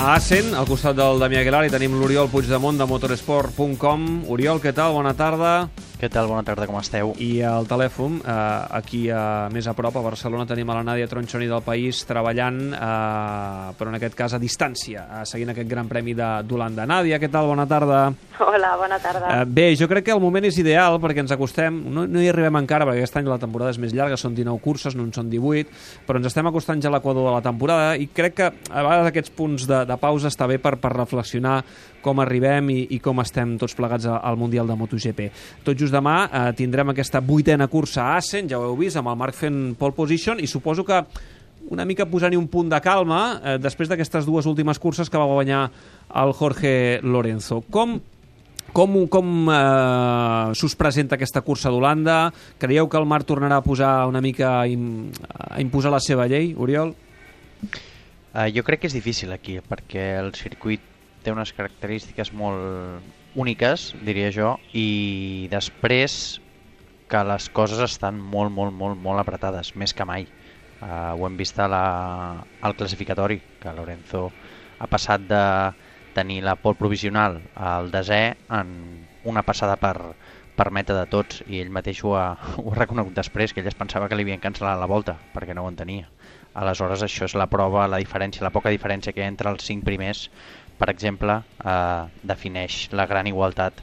A Assen, al costat del Damià Aguilar, hi tenim l'Oriol Puigdemont de motorsport.com. Oriol, què tal? Bona tarda. Què tal? Bona tarda, com esteu? I al telèfon, eh, aquí a, més a prop, a Barcelona, tenim a la Nàdia Tronchoni del País treballant, eh, però en aquest cas a distància, eh, seguint aquest gran premi d'Holanda. Nàdia, què tal? Bona tarda. Hola, bona tarda. Eh, bé, jo crec que el moment és ideal perquè ens acostem, no, no hi arribem encara perquè aquest any la temporada és més llarga, són 19 curses, no en són 18, però ens estem acostant ja a l'equador de la temporada i crec que a vegades aquests punts de, de pausa està bé per, per reflexionar com arribem i, i com estem tots plegats al Mundial de MotoGP. Tot just demà eh, tindrem aquesta vuitena cursa a Assen, ja ho heu vist, amb el Marc fent pole position, i suposo que una mica posant-hi un punt de calma eh, després d'aquestes dues últimes curses que va guanyar el Jorge Lorenzo. Com com, com eh, s'us presenta aquesta cursa d'Holanda? Creieu que el Marc tornarà a posar una mica a imposar la seva llei, Oriol? Uh, jo crec que és difícil aquí, perquè el circuit té unes característiques molt úniques, diria jo, i després que les coses estan molt, molt, molt, molt apretades, més que mai. Uh, ho hem vist a la, al classificatori, que Lorenzo ha passat de tenir la pol provisional al desè en una passada per, per meta de tots i ell mateix ho ha, ho ha reconegut després, que ell es pensava que li havien cancel·lat la volta perquè no ho entenia. Aleshores això és la prova, la diferència, la poca diferència que hi ha entre els cinc primers, per exemple, eh, defineix la gran igualtat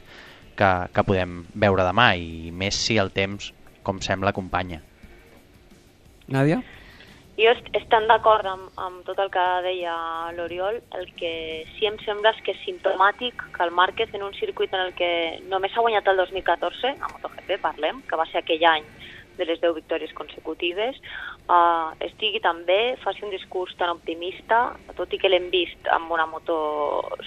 que, que podem veure demà i més si el temps, com sembla, acompanya. Nàdia? Jo estan d'acord amb, amb tot el que deia l'Oriol. El que sí em sembla és que és simptomàtic que el Márquez en un circuit en el que només ha guanyat el 2014, a MotoGP parlem, que va ser aquell any de les 10 victòries consecutives, uh, estigui també, faci un discurs tan optimista, tot i que l'hem vist amb una moto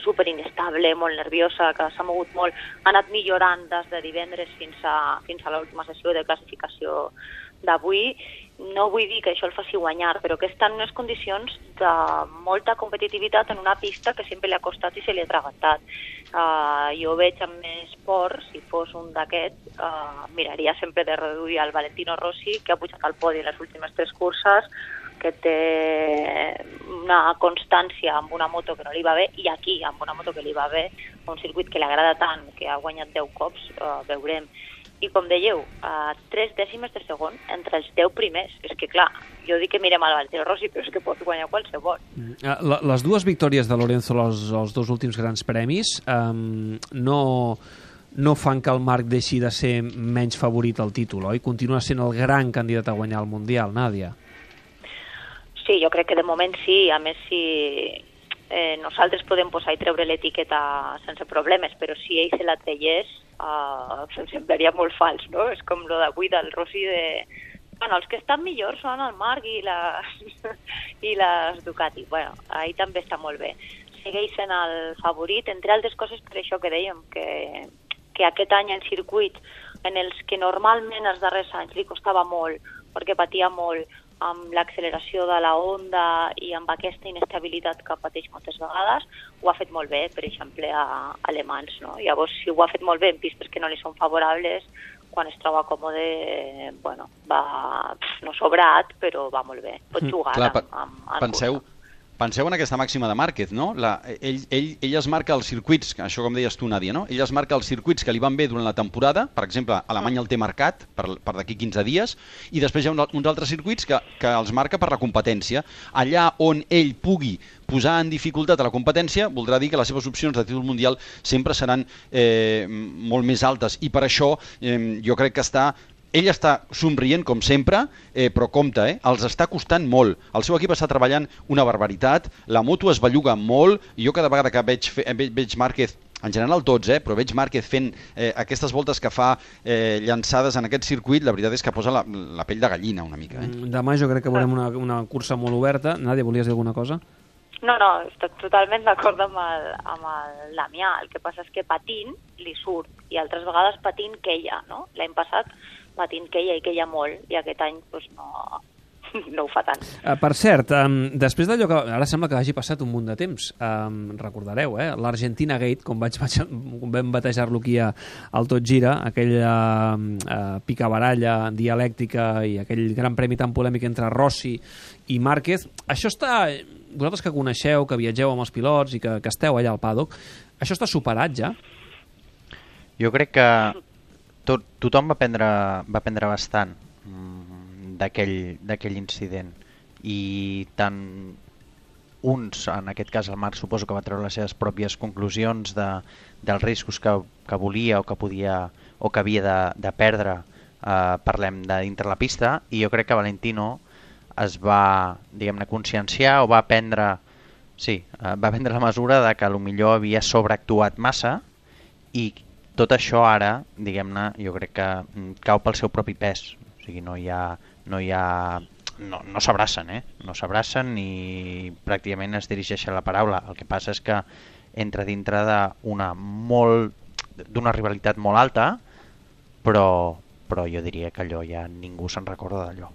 super inestable, molt nerviosa, que s'ha mogut molt, ha anat millorant des de divendres fins a, fins a l'última sessió de classificació d'avui no vull dir que això el faci guanyar, però que està en unes condicions de molta competitivitat en una pista que sempre li ha costat i se li ha atragantat. Uh, jo veig amb més por, si fos un d'aquests, uh, miraria sempre de reduir el Valentino Rossi, que ha pujat al podi en les últimes tres curses, que té una constància amb una moto que no li va bé, i aquí, amb una moto que li va bé, un circuit que li agrada tant, que ha guanyat 10 cops, uh, veurem i com dèieu, a tres dècimes de segon entre els 10 primers. És que, clar, jo dic que mirem al Valentino Rossi, però és que pot guanyar qualsevol. Mm. Ah, les dues victòries de Lorenzo als, als dos últims grans premis um, no, no fan que el Marc deixi de ser menys favorit al títol, oi? Continua sent el gran candidat a guanyar el Mundial, Nàdia. Sí, jo crec que de moment sí. A més, si eh, nosaltres podem posar i treure l'etiqueta sense problemes, però si ell se la traiés, uh, se'm semblaria molt fals, no? És com lo d'avui del Rossi de... Bueno, els que estan millors són el Marc i les, i les Ducati. Bueno, ahir també està molt bé. Segueix sent el favorit, entre altres coses per això que dèiem, que, que aquest any en circuit en els que normalment els darrers anys li costava molt, perquè patia molt, amb l'acceleració de la onda i amb aquesta inestabilitat que pateix moltes vegades, ho ha fet molt bé, per exemple, a alemans. No? Llavors, si ho ha fet molt bé en pistes que no li són favorables, quan es troba còmode, bueno, va no sobrat, però va molt bé. Pot mm, jugar mm, clar, amb, amb, amb penseu, cursa Penseu en aquesta màxima de Márquez, no? La, ell, ell, ell es marca els circuits, això com deies tu, Nàdia, no? Ell es marca els circuits que li van bé durant la temporada, per exemple, Alemanya el té marcat per, per d'aquí 15 dies, i després hi ha uns altres circuits que, que els marca per la competència. Allà on ell pugui posar en dificultat a la competència voldrà dir que les seves opcions de títol mundial sempre seran eh, molt més altes i per això eh, jo crec que està ell està somrient, com sempre, eh, però compte, eh, els està costant molt. El seu equip està treballant una barbaritat, la moto es belluga molt, i jo cada vegada que veig, veig, veig Márquez en general tots, eh, però veig Márquez fent eh, aquestes voltes que fa eh, llançades en aquest circuit, la veritat és que posa la, la pell de gallina una mica. Eh? Mm, demà jo crec que veurem una, una cursa molt oberta. Nàdia, volies dir alguna cosa? No, no, estic totalment d'acord amb, el, amb el Damià. El que passa és que patint li surt i altres vegades patint queia, no? L'any passat patint queia i queia molt i aquest any pues, no, no ho fa tant. Uh, per cert, um, després d'allò que... Ara sembla que hagi passat un munt de temps. Um, recordareu, eh? L'Argentina Gate, com, vaig, vaig, com vam batejar-lo aquí a, al Tot Gira, aquella uh, picabaralla dialèctica i aquell gran premi tan polèmic entre Rossi i Márquez. Això està... Vosaltres que coneixeu, que viatgeu amb els pilots i que, que esteu allà al paddock, això està superat ja? Jo crec que tot, tothom va aprendre, va aprendre bastant mm, d'aquell incident. I tant uns, en aquest cas el Marc suposo que va treure les seves pròpies conclusions de, dels riscos que, que volia o que podia o que havia de, de perdre eh, parlem de dintre la pista i jo crec que Valentino es va, diguem-ne, conscienciar o va prendre, sí, eh, va prendre la mesura de que millor havia sobreactuat massa i tot això ara, diguem-ne, jo crec que mm, cau pel seu propi pes. O sigui, no hi ha... No hi ha no, no s'abracen, eh? No s'abracen ni pràcticament es dirigeixen la paraula. El que passa és que entra dintre d'una molt d'una rivalitat molt alta, però, però jo diria que allò ja ningú se'n recorda d'allò.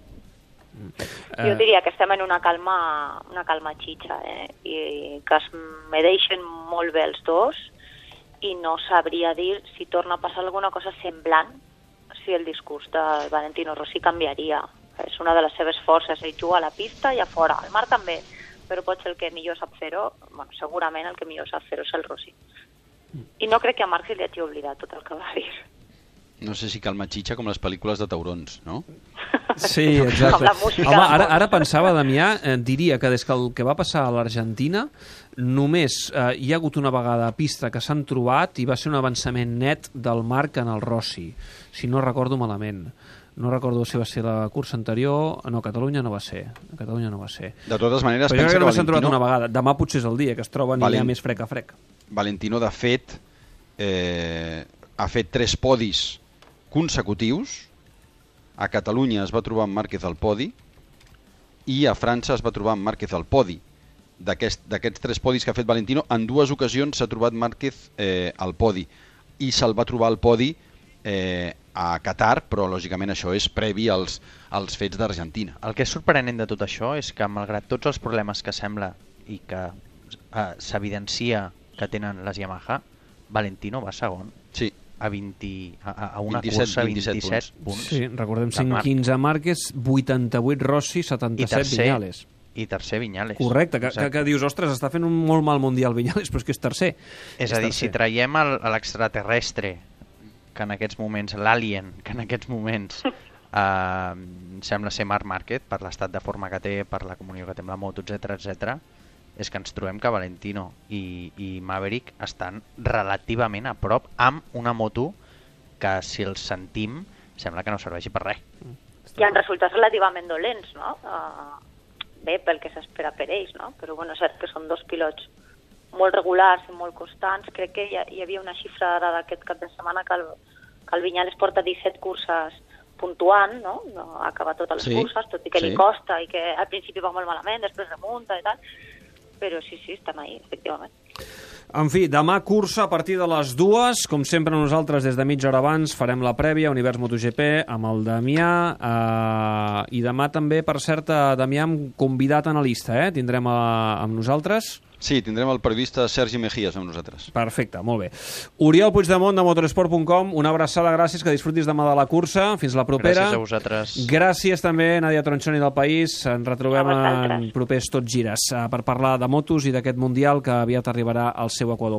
Jo eh. diria que estem en una calma, una calma xitxa, eh? I que es medeixen molt bé els dos i no sabria dir si torna a passar alguna cosa semblant si el discurs de Valentino Rossi canviaria. És una de les seves forces, ell juga a la pista i a fora. El Mar també, però pot ser el que millor sap fer-ho, bueno, segurament el que millor sap fer-ho és el Rossi. I no crec que a Marc li hagi oblidat tot el que va dir. No sé si calma xitxa com les pel·lícules de taurons, no? Sí, exacte. Home, ara, ara pensava, Damià, eh, diria que des que el que va passar a l'Argentina només eh, hi ha hagut una vegada a pista que s'han trobat i va ser un avançament net del Marc en el Rossi, si no recordo malament. No recordo si va ser la cursa anterior... No, Catalunya no va ser. A Catalunya no va ser. De totes maneres, Però pensa que, que Valentino... trobat una vegada. Demà potser és el dia que es troben Valent... i hi ha més frec a frec. Valentino, de fet, eh, ha fet tres podis consecutius a Catalunya es va trobar amb Márquez al podi i a França es va trobar amb Márquez al podi. D'aquests aquest, tres podis que ha fet Valentino, en dues ocasions s'ha trobat Márquez eh, al podi i se'l va trobar al podi eh, a Qatar, però lògicament això és previ als, als fets d'Argentina. El que és sorprenent de tot això és que malgrat tots els problemes que sembla i que eh, s'evidencia que tenen les Yamaha, Valentino va segon. Sí, a, 20, a, a una 27, cursa 27, 27 punts. punts. Sí, recordem 5-15 Márquez, 88 Rossi, 77 I tercer, Viñales. I tercer Viñales. Correcte, que, que, que dius, ostres, està fent un molt mal mundial Viñales, però és que és tercer. És, és a dir, tercer. si traiem l'extraterrestre, que en aquests moments, l'alien, que en aquests moments eh, sembla ser Marc Márquez, per l'estat de forma que té, per la comunió que té amb la moto, etc etc és que ens trobem que Valentino i, i Maverick estan relativament a prop amb una moto que si els sentim sembla que no serveixi per res. Hi ha resultats relativament dolents, no? Uh, bé, pel que s'espera per ells, no? Però bueno, és cert que són dos pilots molt regulars i molt constants. Crec que hi, hi havia una xifra d'aquest cap de setmana que el, que el Vinyales porta 17 curses puntuant, no? no ha acabat totes les sí, curses, tot i que sí. li costa i que al principi va molt malament, després remunta i tal però sí, sí, estem ahí, efectivament. En fi, demà cursa a partir de les dues. Com sempre nosaltres des de mitja hora abans farem la prèvia Univers MotoGP amb el Damià eh, i demà també, per cert, eh, Damià convidat analista, eh? Tindrem a, eh, amb nosaltres Sí, tindrem el periodista Sergi Mejías amb nosaltres. Perfecte, molt bé. Oriol Puigdemont de motorsport.com, una abraçada, gràcies, que disfrutis demà de la cursa. Fins la propera. Gràcies a vosaltres. Gràcies també, Nadia Tronchoni del País. Ens retrobem en propers Tots Gires eh, per parlar de motos i d'aquest Mundial que aviat arribarà al seu equador.